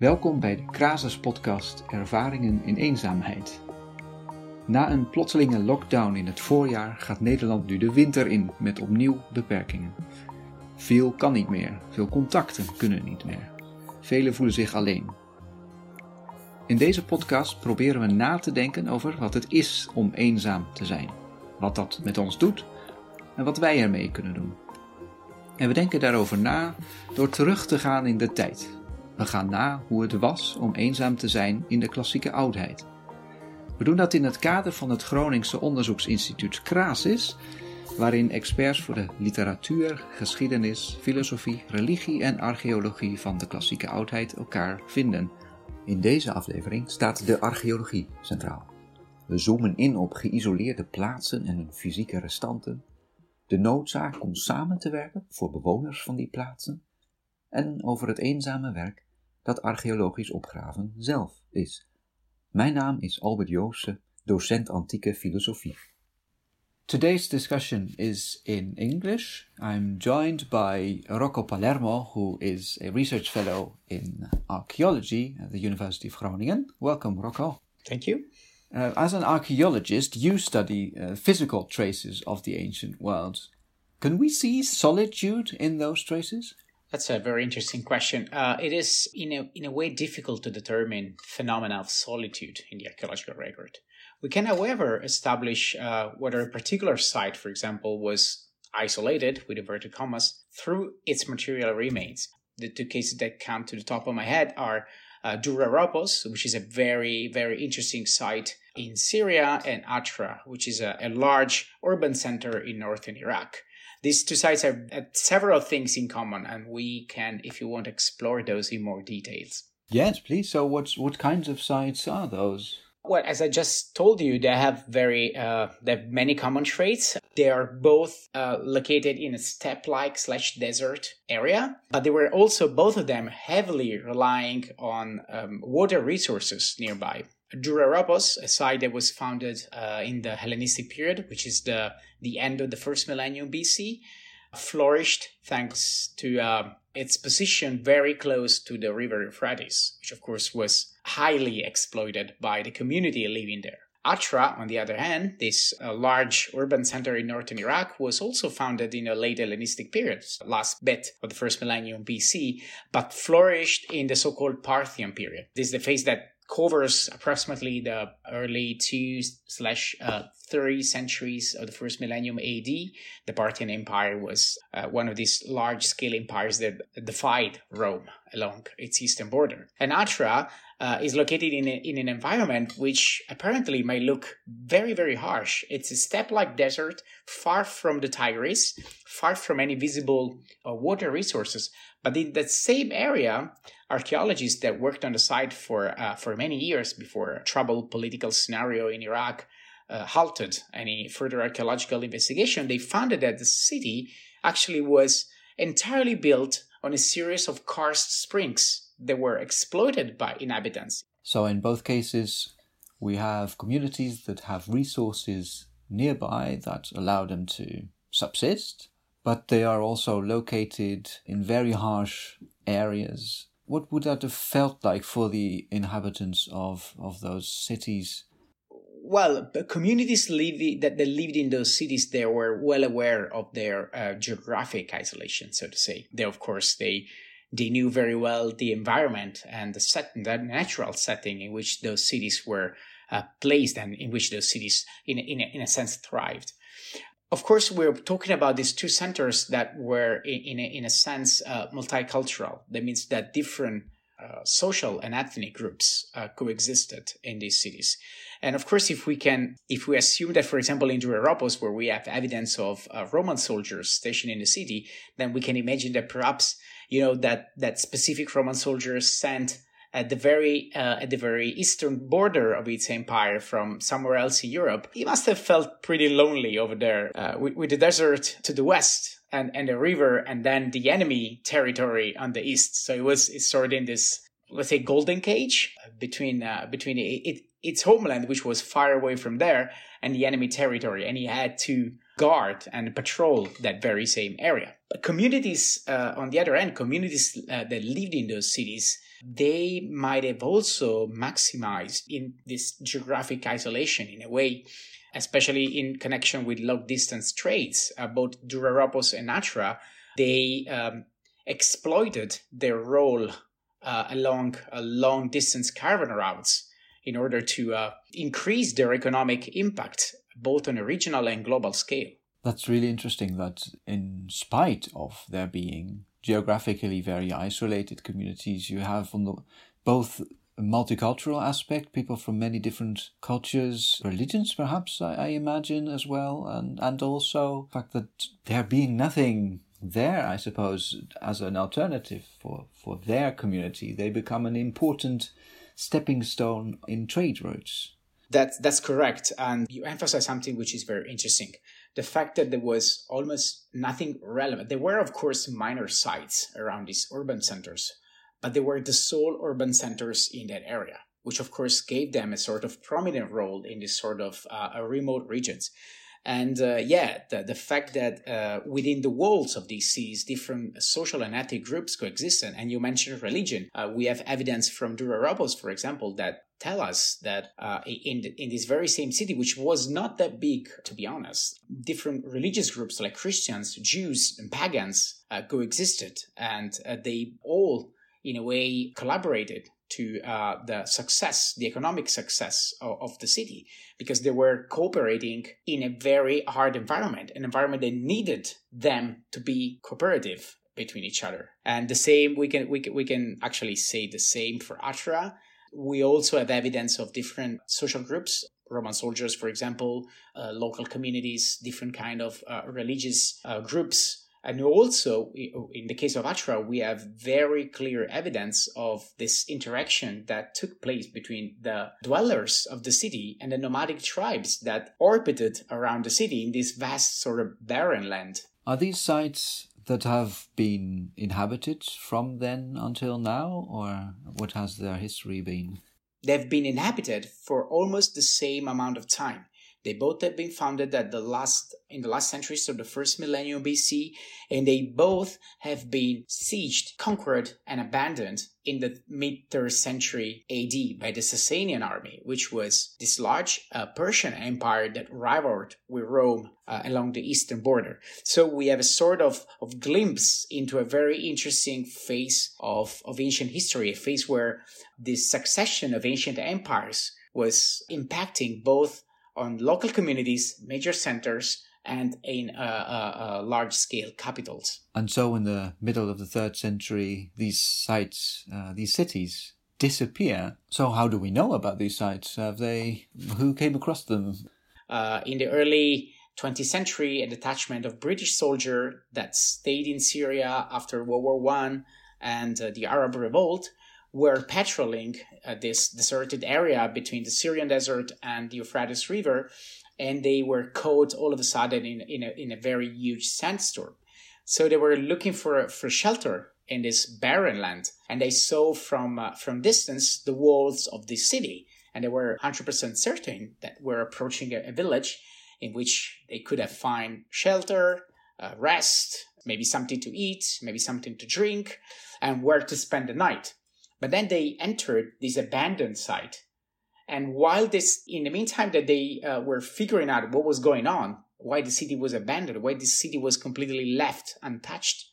Welkom bij de Krasus podcast Ervaringen in eenzaamheid. Na een plotselinge lockdown in het voorjaar gaat Nederland nu de winter in met opnieuw beperkingen. Veel kan niet meer, veel contacten kunnen niet meer. Velen voelen zich alleen. In deze podcast proberen we na te denken over wat het is om eenzaam te zijn, wat dat met ons doet en wat wij ermee kunnen doen. En we denken daarover na door terug te gaan in de tijd. We gaan na hoe het was om eenzaam te zijn in de klassieke oudheid. We doen dat in het kader van het Groningse onderzoeksinstituut Crasis, waarin experts voor de literatuur, geschiedenis, filosofie, religie en archeologie van de klassieke oudheid elkaar vinden. In deze aflevering staat de archeologie centraal. We zoomen in op geïsoleerde plaatsen en hun fysieke restanten, de noodzaak om samen te werken voor bewoners van die plaatsen en over het eenzame werk dat archeologisch opgraven zelf is. Mijn naam is Albert Joosse, docent antieke filosofie. Today's discussion is in English. I'm joined by Rocco Palermo, who is a research fellow in archaeology at the University of Groningen. Welcome, Rocco. Thank you. Uh, as an archaeologist, you study uh, physical traces of the ancient world. Can we see solitude in those traces? That's a very interesting question. Uh, it is, in a, in a way, difficult to determine phenomena of solitude in the archaeological record. We can, however, establish uh, whether a particular site, for example, was isolated, with inverted commas, through its material remains. The two cases that come to the top of my head are uh, Dura Europos, which is a very, very interesting site in Syria, and Atra, which is a, a large urban center in northern Iraq. These two sites have, several things in common, and we can, if you want, explore those in more details. Yes, please. So, what's what kinds of sites are those? Well, as I just told you, they have very uh, they have many common traits. They are both uh, located in a steppe-like slash desert area, but they were also both of them heavily relying on um, water resources nearby. Dura Europos, a site that was founded uh, in the Hellenistic period, which is the the end of the first millennium BC, flourished thanks to uh, its position very close to the river Euphrates, which of course was highly exploited by the community living there. Atra, on the other hand, this uh, large urban center in northern Iraq, was also founded in the late Hellenistic period, last bit of the first millennium BC, but flourished in the so-called Parthian period. This is the phase that covers approximately the early two slash uh, three centuries of the first millennium AD. The Parthian Empire was uh, one of these large scale empires that defied Rome along its eastern border. And Atra uh, is located in, a, in an environment which apparently may look very, very harsh. It's a steppe like desert, far from the Tigris, far from any visible uh, water resources. But in that same area, archaeologists that worked on the site for, uh, for many years before troubled political scenario in Iraq uh, halted any further archaeological investigation, they found that the city actually was entirely built on a series of karst springs that were exploited by inhabitants. So, in both cases, we have communities that have resources nearby that allow them to subsist, but they are also located in very harsh areas. What would that have felt like for the inhabitants of, of those cities? Well, communities live, that, lived in those cities, they were well aware of their uh, geographic isolation, so to say. They, of course, they they knew very well the environment and the set, the natural setting in which those cities were uh, placed and in which those cities, in, in, a, in a sense, thrived. Of course, we're talking about these two centers that were, in, in, a, in a sense, uh, multicultural. That means that different uh, social and ethnic groups uh, coexisted in these cities. And of course, if we can, if we assume that, for example, in Dura Europos, where we have evidence of uh, Roman soldiers stationed in the city, then we can imagine that perhaps you know that that specific Roman soldiers sent at the very uh, at the very eastern border of its empire from somewhere else in Europe, he must have felt pretty lonely over there uh, with, with, the desert to the west and, and the river and then the enemy territory on the east. So it was sort of in this let's say golden cage between uh, between it, it, its homeland, which was far away from there, and the enemy territory, and he had to guard and patrol that very same area. But communities, uh, on the other end, communities uh, that lived in those cities they might have also maximized in this geographic isolation in a way, especially in connection with long distance trades. Uh, both Dura Europos and Atra, they um, exploited their role uh, along uh, long distance caravan routes in order to uh, increase their economic impact both on a regional and global scale. That's really interesting that, in spite of there being geographically very isolated communities, you have on the, both multicultural aspect, people from many different cultures, religions, perhaps, I, I imagine, as well, and, and also the fact that there being nothing there, I suppose, as an alternative for, for their community, they become an important stepping stone in trade routes. That's that's correct, and you emphasize something which is very interesting: the fact that there was almost nothing relevant. There were, of course, minor sites around these urban centers, but they were the sole urban centers in that area, which of course gave them a sort of prominent role in these sort of uh, remote regions. And uh, yeah, the, the fact that uh, within the walls of these cities, different social and ethnic groups coexisted. And you mentioned religion. Uh, we have evidence from Dura Europos, for example, that tell us that uh, in in this very same city, which was not that big, to be honest, different religious groups like Christians, Jews, and pagans uh, coexisted, and uh, they all, in a way, collaborated to uh, the success, the economic success of, of, the city, because they were cooperating in a very hard environment, an environment that needed them to be cooperative between each other. And the same, we can, we can, we can actually say the same for Atra. We also have evidence of different social groups Roman soldiers, for example, uh, local communities, different kind of uh, religious uh, groups and also, in the case of Atra, we have very clear evidence of this interaction that took place between the dwellers of the city and the nomadic tribes that orbited around the city in this vast sort of barren land. Are these sites that have been inhabited from then until now, or what has their history been? They've been inhabited for almost the same amount of time. They both have been founded at the last in the last century, so the first millennium BC, and they both have been sieged, conquered, and abandoned in the mid third century AD by the Sasanian army, which was this large uh, Persian empire that rivaled with Rome uh, along the eastern border. So we have a sort of, of glimpse into a very interesting phase of, of ancient history, a phase where this succession of ancient empires was impacting both on local communities, major centers, and in uh, uh, uh, large scale capitals. And so, in the middle of the third century, these sites, uh, these cities, disappear. So, how do we know about these sites? Have they? Who came across them? Uh, in the early 20th century, a detachment of British soldiers that stayed in Syria after World War One and the Arab Revolt were patrolling uh, this deserted area between the Syrian desert and the Euphrates River, and they were caught all of a sudden in, in, a, in a very huge sandstorm. So they were looking for, for shelter in this barren land, and they saw from, uh, from distance the walls of the city, and they were 100% certain that we're approaching a, a village in which they could have find shelter, uh, rest, maybe something to eat, maybe something to drink, and where to spend the night. But then they entered this abandoned site. And while this, in the meantime that they uh, were figuring out what was going on, why the city was abandoned, why the city was completely left untouched,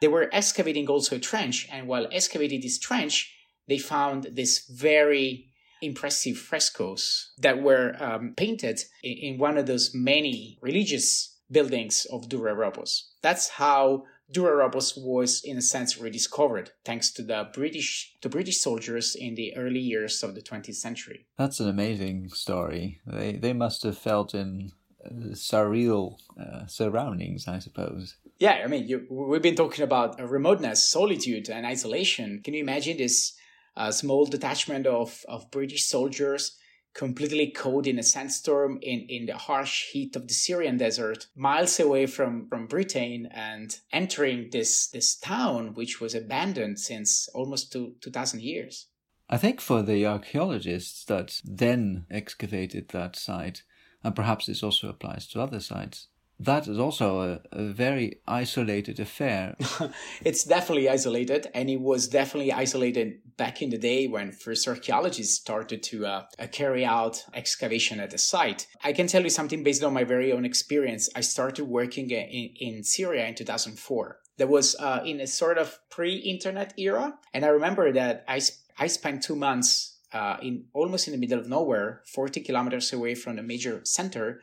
they were excavating also a trench. And while excavating this trench, they found this very impressive frescoes that were um, painted in, in, one of those many religious buildings of Dura Europos. That's how Dura Europos was in a sense rediscovered thanks to the British to British soldiers in the early years of the 20th century. That's an amazing story. They they must have felt in uh, surreal uh, surroundings, I suppose. Yeah, I mean, you, we've been talking about remoteness, solitude, and isolation. Can you imagine this uh, small detachment of, of British soldiers completely caught in a sandstorm in, in the harsh heat of the Syrian desert, miles away from, from Britain and entering this, this town, which was abandoned since almost two, 2000 years. I think for the archaeologists that then excavated that site, and perhaps this also applies to other sites, that is also a, a very isolated affair. it's definitely isolated, and it was definitely isolated back in the day when first archaeologists started to uh, carry out excavation at the site. I can tell you something based on my very own experience. I started working in, in Syria in 2004. That was uh, in a sort of pre-internet era, and I remember that I I spent two months uh, in almost in the middle of nowhere, 40 kilometers away from the major center,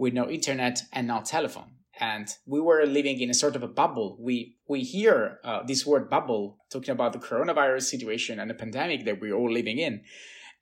with no internet and no telephone. And we were living in a sort of a bubble. We we hear uh, this word bubble talking about the coronavirus situation and the pandemic that we're all living in.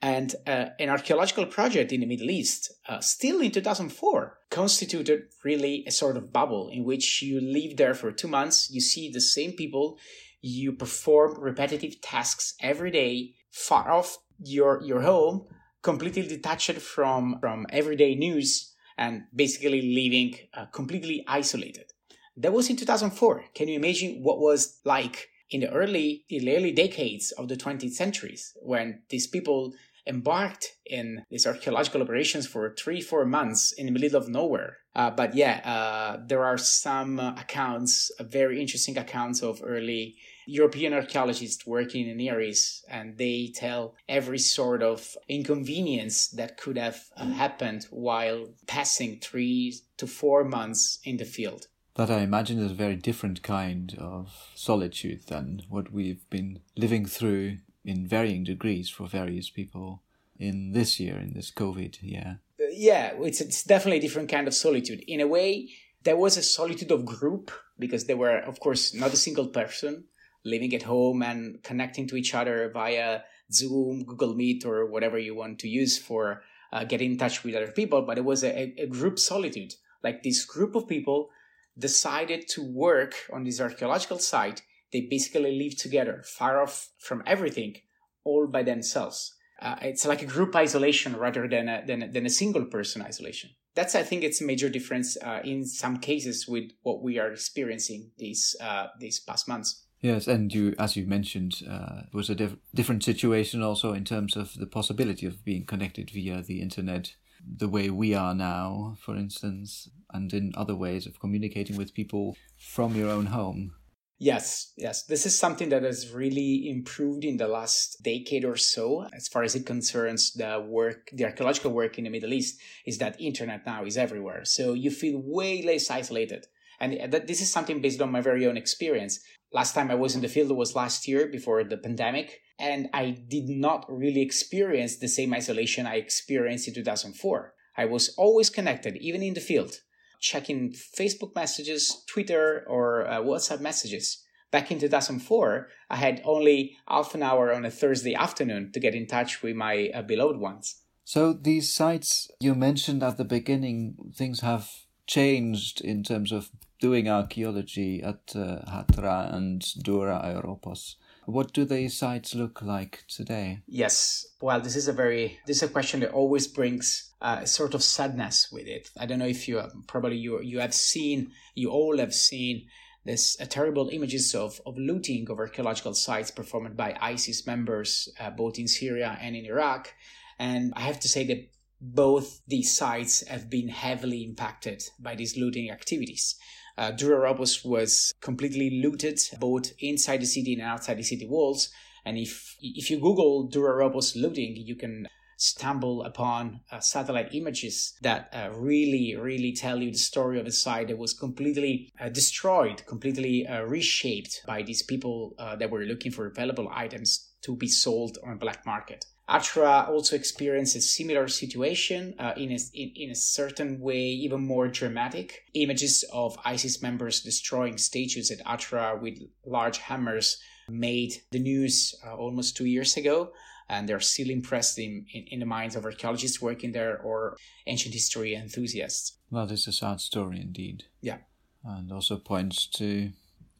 And uh, an archaeological project in the Middle East, uh, still in 2004, constituted really a sort of bubble in which you live there for two months, you see the same people, you perform repetitive tasks every day, far off your your home, completely detached from from everyday news and basically living uh, completely isolated. That was in 2004. Can you imagine what was like in the early, the early decades of the 20th centuries when these people embarked in these archaeological operations for three, four months in the middle of nowhere. Uh, but yeah, uh, there are some accounts, uh, very interesting accounts of early European archaeologists working in areas, and they tell every sort of inconvenience that could have uh, happened while passing three to four months in the field. That I imagine is a very different kind of solitude than what we've been living through in varying degrees for various people in this year, in this COVID year. Uh, yeah, it's, it's definitely a different kind of solitude. In a way, there was a solitude of group because there were, of course, not a single person living at home and connecting to each other via Zoom, Google Meet, or whatever you want to use for uh, getting in touch with other people. But it was a, a group solitude. Like this group of people decided to work on this archaeological site. They basically live together, far off from everything, all by themselves. Uh, it's like a group isolation rather than a, than, a, than a single person isolation. That's, I think, it's a major difference uh, in some cases with what we are experiencing these uh, these past months. Yes, and you, as you mentioned, uh, was a diff- different situation also in terms of the possibility of being connected via the internet, the way we are now, for instance, and in other ways of communicating with people from your own home. Yes, yes. This is something that has really improved in the last decade or so, as far as it concerns the work, the archaeological work in the Middle East, is that internet now is everywhere. So you feel way less isolated. And that this is something based on my very own experience. Last time I was in the field was last year before the pandemic, and I did not really experience the same isolation I experienced in 2004. I was always connected, even in the field, checking Facebook messages, Twitter, or uh, WhatsApp messages. Back in 2004, I had only half an hour on a Thursday afternoon to get in touch with my uh, beloved ones. So, these sites you mentioned at the beginning, things have changed in terms of doing archaeology at uh, Hatra and Dura Europos. What do these sites look like today? Yes, well, this is a very this is a question that always brings uh, a sort of sadness with it. I don't know if you probably you you have seen you all have seen this uh, terrible images of, of looting of archaeological sites performed by ISIS members uh, both in Syria and in Iraq. And I have to say that both these sites have been heavily impacted by these looting activities. Uh, Dura Europos was completely looted both inside the city and outside the city walls. And if if you Google Dura Europos looting, you can stumble upon uh, satellite images that uh, really, really tell you the story of a site that was completely uh, destroyed, completely uh, reshaped by these people uh, that were looking for valuable items to be sold on a black market. Hatra also experienced a similar situation uh, in, a, in, in, a certain way, even more dramatic. Images of ISIS members destroying statues at Atra with large hammers made the news uh, almost two years ago, and they're still impressed in, in, in, the minds of archaeologists working there or ancient history enthusiasts. Well, this is a sad story indeed. Yeah. And also points to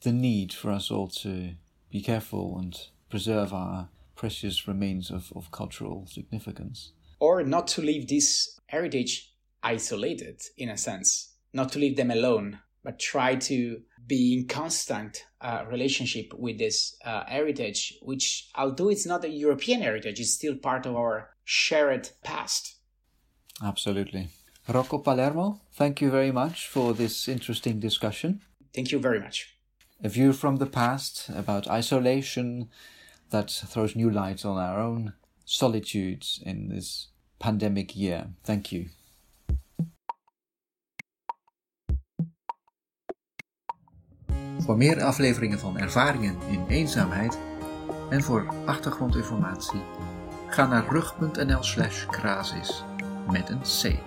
the need for us all to be careful and preserve our precious remains of, of cultural significance. Or not to leave this heritage isolated, in a sense, not to leave them alone, but try to be in constant uh, relationship with this uh, heritage, which, although it's not a European heritage, is still part of our shared past. Absolutely. Rocco Palermo, thank you very much for this interesting discussion. Thank you very much. A view from the past about isolation that throws new light on our own solitudes in this pandemic year. Thank you. Voor meer afleveringen van ervaringen in eenzaamheid en voor achtergrondinformatie ga naar rug.nl slash met een C.